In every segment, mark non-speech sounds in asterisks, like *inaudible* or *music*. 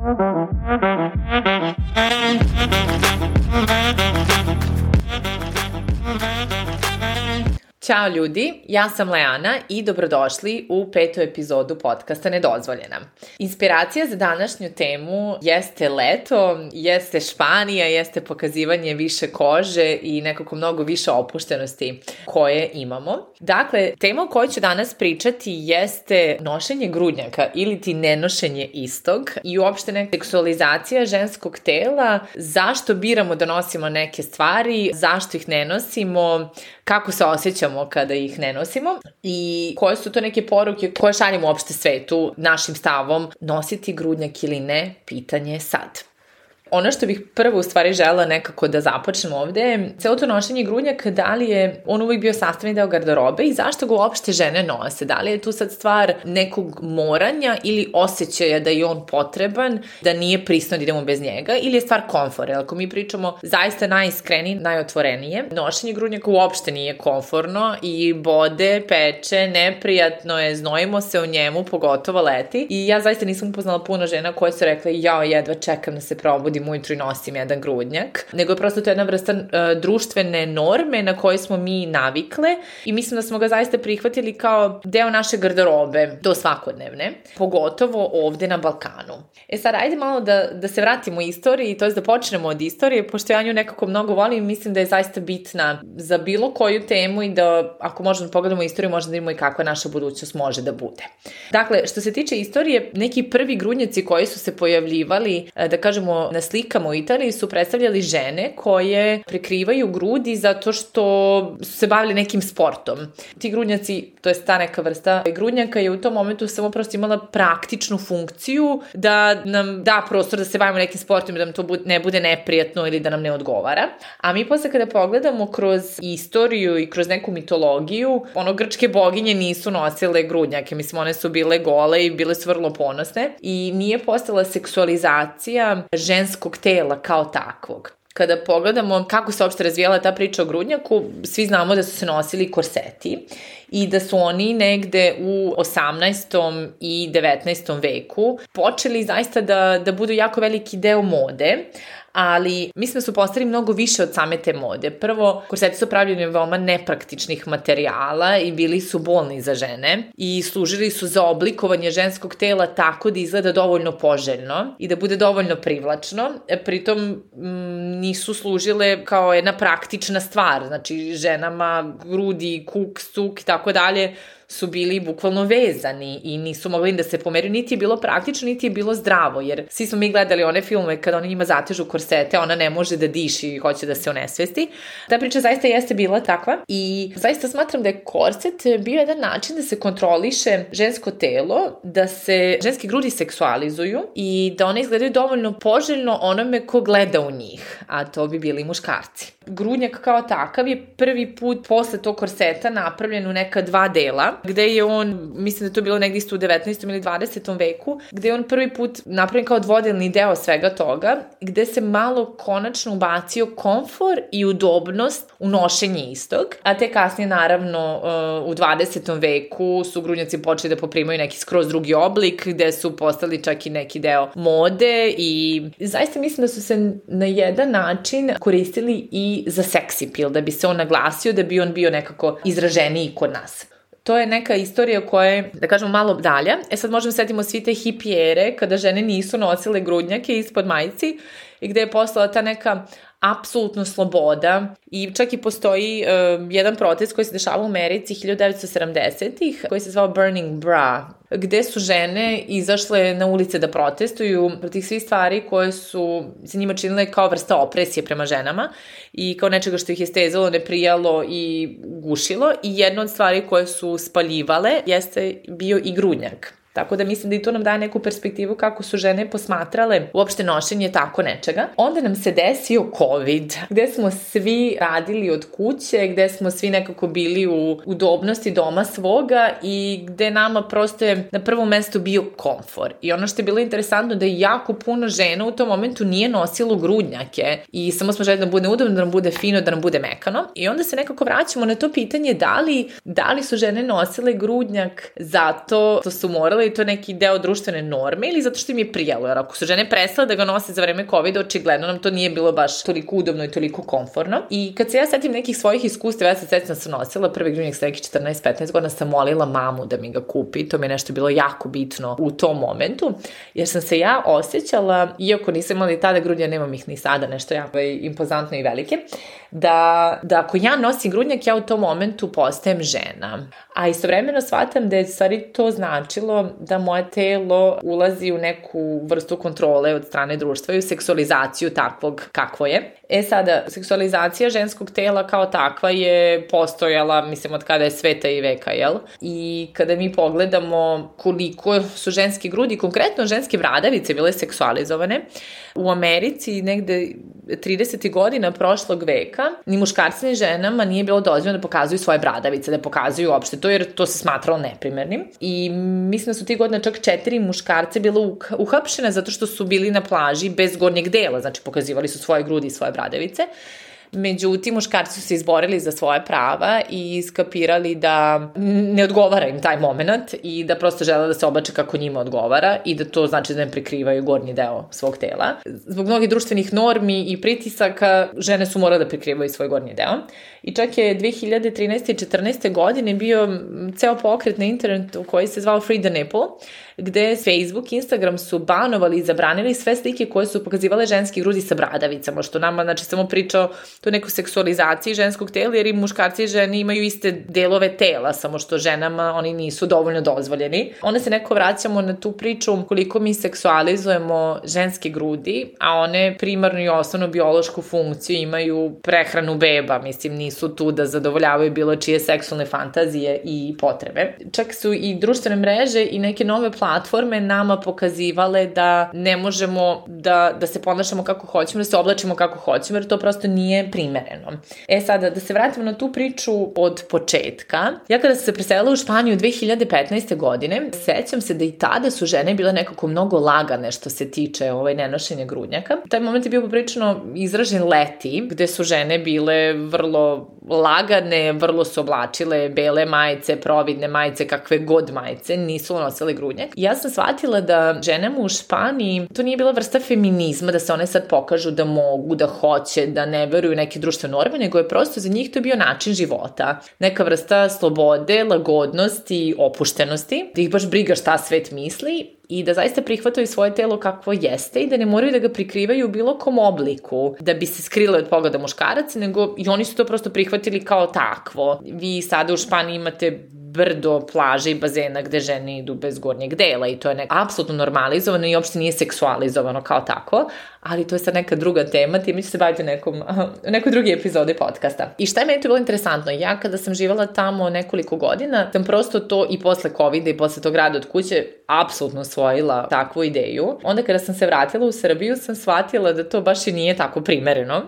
Thank you. Ćao ljudi, ja sam Leana i dobrodošli u petu epizodu podcasta Nedozvoljena. Inspiracija za današnju temu jeste leto, jeste Španija, jeste pokazivanje više kože i nekako mnogo više opuštenosti koje imamo. Dakle, tema o kojoj ću danas pričati jeste nošenje grudnjaka ili ti nenošenje istog i uopšte neka seksualizacija ženskog tela, zašto biramo da nosimo neke stvari, zašto ih ne nosimo, kako se osjećamo kada ih ne nosimo i koje su to neke poruke koje šaljemo uopšte svetu našim stavom nositi grudnjak ili ne, pitanje je sad. Ono što bih prvo u stvari žela nekako da započnem ovde je celo to nošenje grudnjaka, da li je on uvijek bio sastavni deo garderobe i zašto ga uopšte žene nose? Da li je tu sad stvar nekog moranja ili osjećaja da je on potreban, da nije prisno da idemo bez njega ili je stvar komfora? Ako mi pričamo zaista najiskrenije, najotvorenije, nošenje grudnjaka uopšte nije komforno i bode, peče, neprijatno je, znojimo se u njemu, pogotovo leti. I ja zaista nisam upoznala puno žena koje su rekle, jao, jedva čekam da se probudi budim ujutru i nosim jedan grudnjak, nego je prosto to jedna vrsta uh, društvene norme na koje smo mi navikle i mislim da smo ga zaista prihvatili kao deo naše garderobe do svakodnevne, pogotovo ovde na Balkanu. E sad, ajde malo da, da se vratimo istoriji, to je da počnemo od istorije, pošto ja nju nekako mnogo volim i mislim da je zaista bitna za bilo koju temu i da ako možemo da pogledamo istoriju, možemo da vidimo i kakva naša budućnost može da bude. Dakle, što se tiče istorije, neki prvi grudnjaci koji su se pojavljivali, da kažemo, na slikama u Italiji su predstavljali žene koje prekrivaju grudi zato što su se bavili nekim sportom. Ti grudnjaci, to je ta neka vrsta grudnjaka je u tom momentu samo prosto imala praktičnu funkciju da nam da prostor da se bavimo nekim sportom i da nam to ne bude neprijatno ili da nam ne odgovara. A mi posle kada pogledamo kroz istoriju i kroz neku mitologiju, ono grčke boginje nisu nosile grudnjake, mislim one su bile gole i bile su vrlo ponosne i nije postala seksualizacija ženskog ženskog tela kao takvog kada pogledamo kako se uopšte razvijala ta priča o grudnjaku, svi znamo da su se nosili korseti i da su oni negde u 18. i 19. veku počeli zaista da, da budu jako veliki deo mode, ali mislim da su postali mnogo više od same te mode. Prvo, korseti su pravljeni veoma nepraktičnih materijala i bili su bolni za žene i služili su za oblikovanje ženskog tela tako da izgleda dovoljno poželjno i da bude dovoljno privlačno. E, pritom m, nisu služile kao jedna praktična stvar, znači ženama grudi, kuk, suk i tako dalje su bili bukvalno vezani i nisu mogli da se pomeriju, niti je bilo praktično, niti je bilo zdravo, jer svi smo mi gledali one filme kada oni njima zatežu korsete, ona ne može da diši i hoće da se onesvesti. Ta priča zaista jeste bila takva i zaista smatram da je korset bio jedan način da se kontroliše žensko telo, da se ženski grudi seksualizuju i da one izgledaju dovoljno poželjno onome ko gleda u njih, a to bi bili muškarci grudnjak kao takav je prvi put posle tog korseta napravljen u neka dva dela, gde je on, mislim da je to bilo negdje isto u 19. ili 20. veku, gde je on prvi put napravljen kao dvodelni deo svega toga, gde se malo konačno ubacio komfor i udobnost u nošenje istog, a te kasnije naravno uh, u 20. veku su grudnjaci počeli da poprimaju neki skroz drugi oblik, gde su postali čak i neki deo mode i zaista mislim da su se na jedan način koristili i za sex appeal, da bi se on naglasio, da bi on bio nekako izraženiji kod nas. To je neka istorija koja je, da kažemo, malo dalja. E sad možemo setimo svi te hipijere kada žene nisu nosile grudnjake ispod majici i gde je postala ta neka apsolutno sloboda i čak i postoji uh, jedan protest koji se dešava u Americi 1970-ih koji se zvao Burning Bra gde su žene izašle na ulice da protestuju protiv svih stvari koje su se njima činile kao vrsta opresije prema ženama i kao nečega što ih je stezalo, neprijalo i gušilo i jedna od stvari koje su spaljivale jeste bio i grudnjak. Tako da mislim da i to nam daje neku perspektivu kako su žene posmatrale uopšte nošenje tako nečega. Onda nam se desio COVID, gde smo svi radili od kuće, gde smo svi nekako bili u udobnosti doma svoga i gde nama prosto je na prvom mestu bio komfor. I ono što je bilo interesantno da je jako puno žena u tom momentu nije nosilo grudnjake i samo smo želi da bude udobno, da nam bude fino, da nam bude mekano. I onda se nekako vraćamo na to pitanje da li, da li su žene nosile grudnjak zato što su morale je to neki deo društvene norme ili zato što im je prijelo, jer ako su žene prestale da ga nose za vreme COVID, očigledno nam to nije bilo baš toliko udobno i toliko komforno. I kad se ja setim nekih svojih iskustava, ja se setim da sam nosila prvi grunjak sa nekih 14-15 godina, sam molila mamu da mi ga kupi, to mi je nešto bilo jako bitno u tom momentu, jer sam se ja osjećala, iako nisam imala i tada grudnja, nemam ih ni sada, nešto jako impozantno i velike, da, da ako ja nosim grudnjak, ja u tom momentu postajem žena. A istovremeno shvatam da je stvari to značilo da moje telo ulazi u neku vrstu kontrole od strane društva i u seksualizaciju takvog kakvo je. E sada, seksualizacija ženskog tela kao takva je postojala, mislim, od kada je sveta i veka, jel? I kada mi pogledamo koliko su ženske grudi, konkretno ženske bradavice bile seksualizovane, u Americi negde 30. godina prošlog veka ni muškarci ni ženama nije bilo dozvoljeno da pokazuju svoje bradavice, da pokazuju uopšte to, jer to se smatralo neprimernim. I mislim da su ti godina čak četiri muškarce bilo uhapšene zato što su bili na plaži bez gornjeg dela, znači pokazivali su svoje grudi i svoje bradavice. Međutim, muškarci su se izborili za svoje prava i iskapirali da ne odgovara im taj moment i da prosto žele da se oblače kako njima odgovara i da to znači da ne prikrivaju gornji deo svog tela. Zbog mnogih društvenih normi i pritisaka žene su morale da prikrivaju svoj gornji deo. I čak je 2013. i 14. godine bio ceo pokret na internetu koji se zvao Free the Nipple, gde Facebook, Instagram su banovali i zabranili sve slike koje su pokazivale ženski grudi sa bradavicama, što nama, znači, samo pričao to neku seksualizaciji ženskog tela, jer i muškarci i žene imaju iste delove tela, samo što ženama oni nisu dovoljno dozvoljeni. Onda se neko vraćamo na tu priču koliko mi seksualizujemo ženske grudi, a one primarnu i osnovnu biološku funkciju imaju prehranu beba, mislim, nisu tu da zadovoljavaju bilo čije seksualne fantazije i potrebe. Čak su i društvene mreže i neke nove platforme nama pokazivale da ne možemo da, da se ponašamo kako hoćemo, da se oblačimo kako hoćemo, jer to prosto nije primereno. E sada, da se vratimo na tu priču od početka. Ja kada sam se preselila u Španiju 2015. godine, sećam se da i tada su žene bile nekako mnogo lagane što se tiče ovaj, nenošenja grudnjaka. Taj moment je bio poprično izražen leti, gde su žene bile vrlo lagane, vrlo su oblačile bele majice, providne majice, kakve god majice, nisu nosile grudnjak. Ja sam shvatila da ženama u Španiji, to nije bila vrsta feminizma, da se one sad pokažu da mogu, da hoće, da ne veruju neke društvene norme, nego je prosto za njih to bio način života. Neka vrsta slobode, lagodnosti, opuštenosti, da ih baš briga šta svet misli i da zaista prihvataju svoje telo kakvo jeste i da ne moraju da ga prikrivaju u bilo kom obliku da bi se skrile od pogleda muškaraca, nego i oni su to prosto prihvatili kao takvo. Vi sada u Španiji imate brdo plaže i bazena gde žene idu bez gornjeg dela i to je nekako apsolutno normalizovano i uopšte nije seksualizovano kao tako, ali to je sad neka druga tema, time ću se baviti u nekom, nekoj drugi epizodi podcasta. I šta je meni to bilo interesantno? Ja kada sam živala tamo nekoliko godina, sam prosto to i posle covid i posle tog rada od kuće apsolutno osvojila takvu ideju. Onda kada sam se vratila u Srbiju sam shvatila da to baš i nije tako primereno.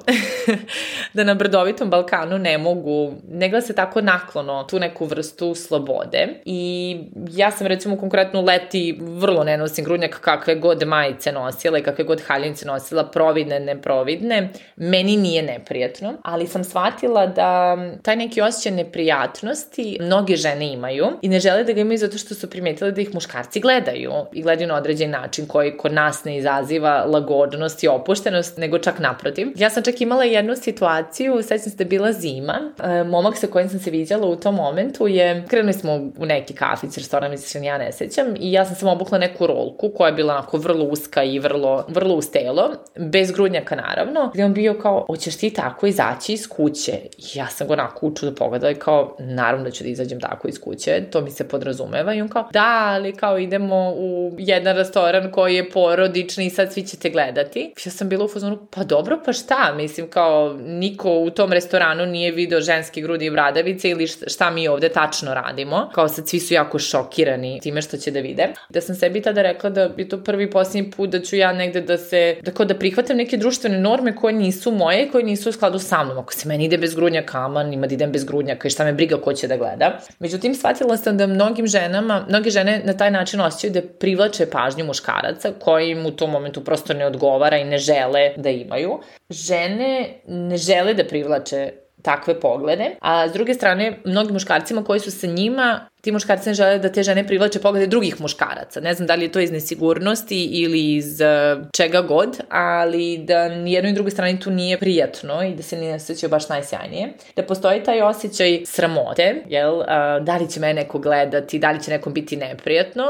*laughs* da na brdovitom Balkanu ne mogu, ne gleda se tako naklono tu neku vrstu slobode. I ja sam recimo konkretno leti vrlo ne nosim grudnjak kakve god majice nosila i kakve god haljinice nosila, providne, neprovidne. Meni nije neprijatno, ali sam shvatila da taj neki osjećaj neprijatnosti mnoge žene imaju i ne žele da ga imaju zato što su primetile da ih muškarci gledaju i gledaju na određen način koji kod nas ne izaziva lagodnost i opuštenost, nego čak naprotiv. Ja sam čak imala jednu situaciju, sećam se da bila zima, e, momak sa kojim sam se viđala u tom momentu je, krenuli smo u neki kafić, restoran, mislim, ja ne sećam, i ja sam samo obukla neku rolku koja je bila onako vrlo uska i vrlo, vrlo uz telo, bez grudnjaka naravno, gde on bio kao, hoćeš ti tako izaći iz kuće? I ja sam ga onako uču da pogledala i kao, naravno da ću da izađem tako iz kuće, to mi se podrazumeva i on kao, da, ali kao idemo u jedan restoran koji je porodični i sad svi ćete gledati. Ja sam bila u fazonu, pa dobro, pa šta? Mislim, kao, niko u tom restoranu nije video ženske grudi i bradavice ili šta mi ovde tačno radimo. Kao sad svi su jako šokirani time što će da vide. Da sam sebi tada rekla da je to prvi posljednji put da ću ja negde da se, da kao da prihvatam neke društvene norme koje nisu moje i koje nisu u skladu sa mnom. Ako se meni ide bez grudnjaka, aman, ima da idem bez grudnjaka i šta me briga ko će da gleda. Međutim, shvatila sam da mnogim ženama, mnoge žene na taj način osjećaju da privlače pažnju muškaraca koji im u tom momentu prosto ne odgovara i ne žele da imaju. Žene ne žele da privlače takve poglede, a s druge strane, mnogim muškarcima koji su sa njima ti muškarci ne žele da te žene privlače poglede drugih muškaraca. Ne znam da li je to iz nesigurnosti ili iz uh, čega god, ali da jednoj i drugoj strani tu nije prijatno i da se ne osjećaju baš najsjajnije. Da postoji taj osjećaj sramote, jel, da li će me neko gledati, da li će nekom biti neprijatno,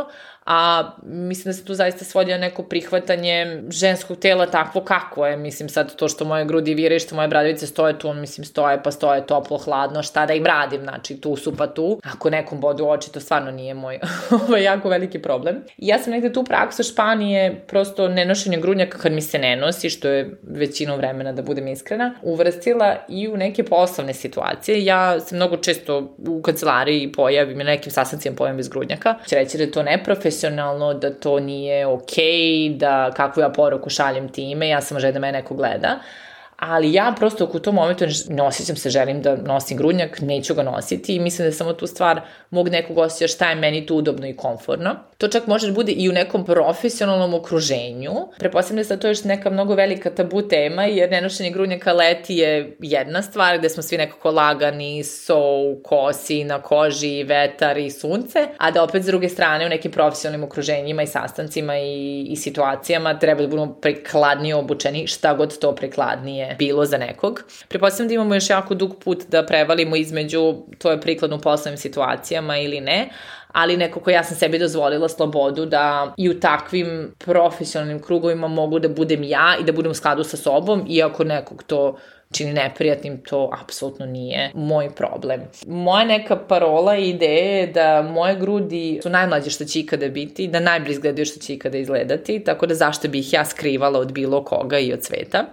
a mislim da se tu zaista svodi na neko prihvatanje ženskog tela takvo kako je, mislim sad to što moje grudi vire i što moje bradavice stoje tu, mislim stoje pa stoje toplo, hladno, šta da im radim, znači tu su pa tu, ako nekom bodu oči to stvarno nije moj *laughs* jako veliki problem. I ja sam negde tu praksu Španije, prosto nenošenje grudnjaka kad mi se ne nosi, što je većinom vremena da budem iskrena, uvrstila i u neke poslovne situacije. Ja se mnogo često u kancelariji pojavim na nekim sastancima pojavim bez grudnjaka. Će reći da je to neprofesionalno, profesionalno, da to nije okej, okay, da kakvu ja poruku šaljem time, ja sam želim da me neko gleda ali ja prosto u tom momentu ne se, želim da nosim grudnjak, neću ga nositi i mislim da je samo tu stvar mog nekog osjeća šta je meni tu udobno i komforno. To čak može da bude i u nekom profesionalnom okruženju. Prepostavljam se da to je još neka mnogo velika tabu tema, jer nenošenje grudnjaka leti je jedna stvar gde smo svi nekako lagani, so kosi, na koži, vetar i sunce, a da opet s druge strane u nekim profesionalnim okruženjima i sastancima i, i situacijama treba da budemo prikladnije obučeni, šta god to bilo za nekog. Prepostavljam da imamo još jako dug put da prevalimo između to je prikladno u poslovnim situacijama ili ne, ali nekako ja sam sebi dozvolila slobodu da i u takvim profesionalnim krugovima mogu da budem ja i da budem u skladu sa sobom, iako nekog to čini neprijatnim, to apsolutno nije moj problem. Moja neka parola i ideja je da moje grudi su najmlađe što će ikada biti, da najbolje izgledaju što će ikada izgledati, tako da zašto bih ja skrivala od bilo koga i od sveta.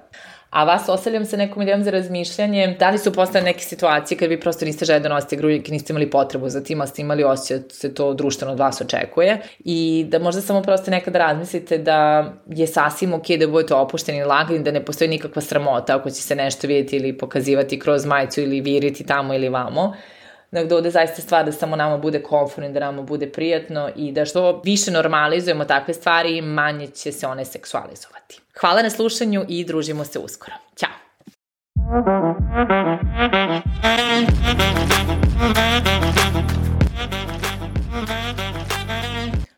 A vas ostavljam sa nekom idejom za razmišljanje, da li su postale neke situacije kad vi prosto niste žele da nosite grudnjak i niste imali potrebu za tim, ali ste imali osjećaj da se to društveno od vas očekuje? I da možda samo prosto nekada razmislite da je sasvim ok da budete opušteni i lagani, da ne postoji nikakva sramota ako će se nešto vidjeti ili pokazivati kroz majicu ili viriti tamo ili vamo, Dakle, ovde zaista stvar da samo nama bude konforni, da nama bude prijatno i da što više normalizujemo takve stvari, manje će se one seksualizovati. Hvala na slušanju i družimo se uskoro. Ćao! Thank you.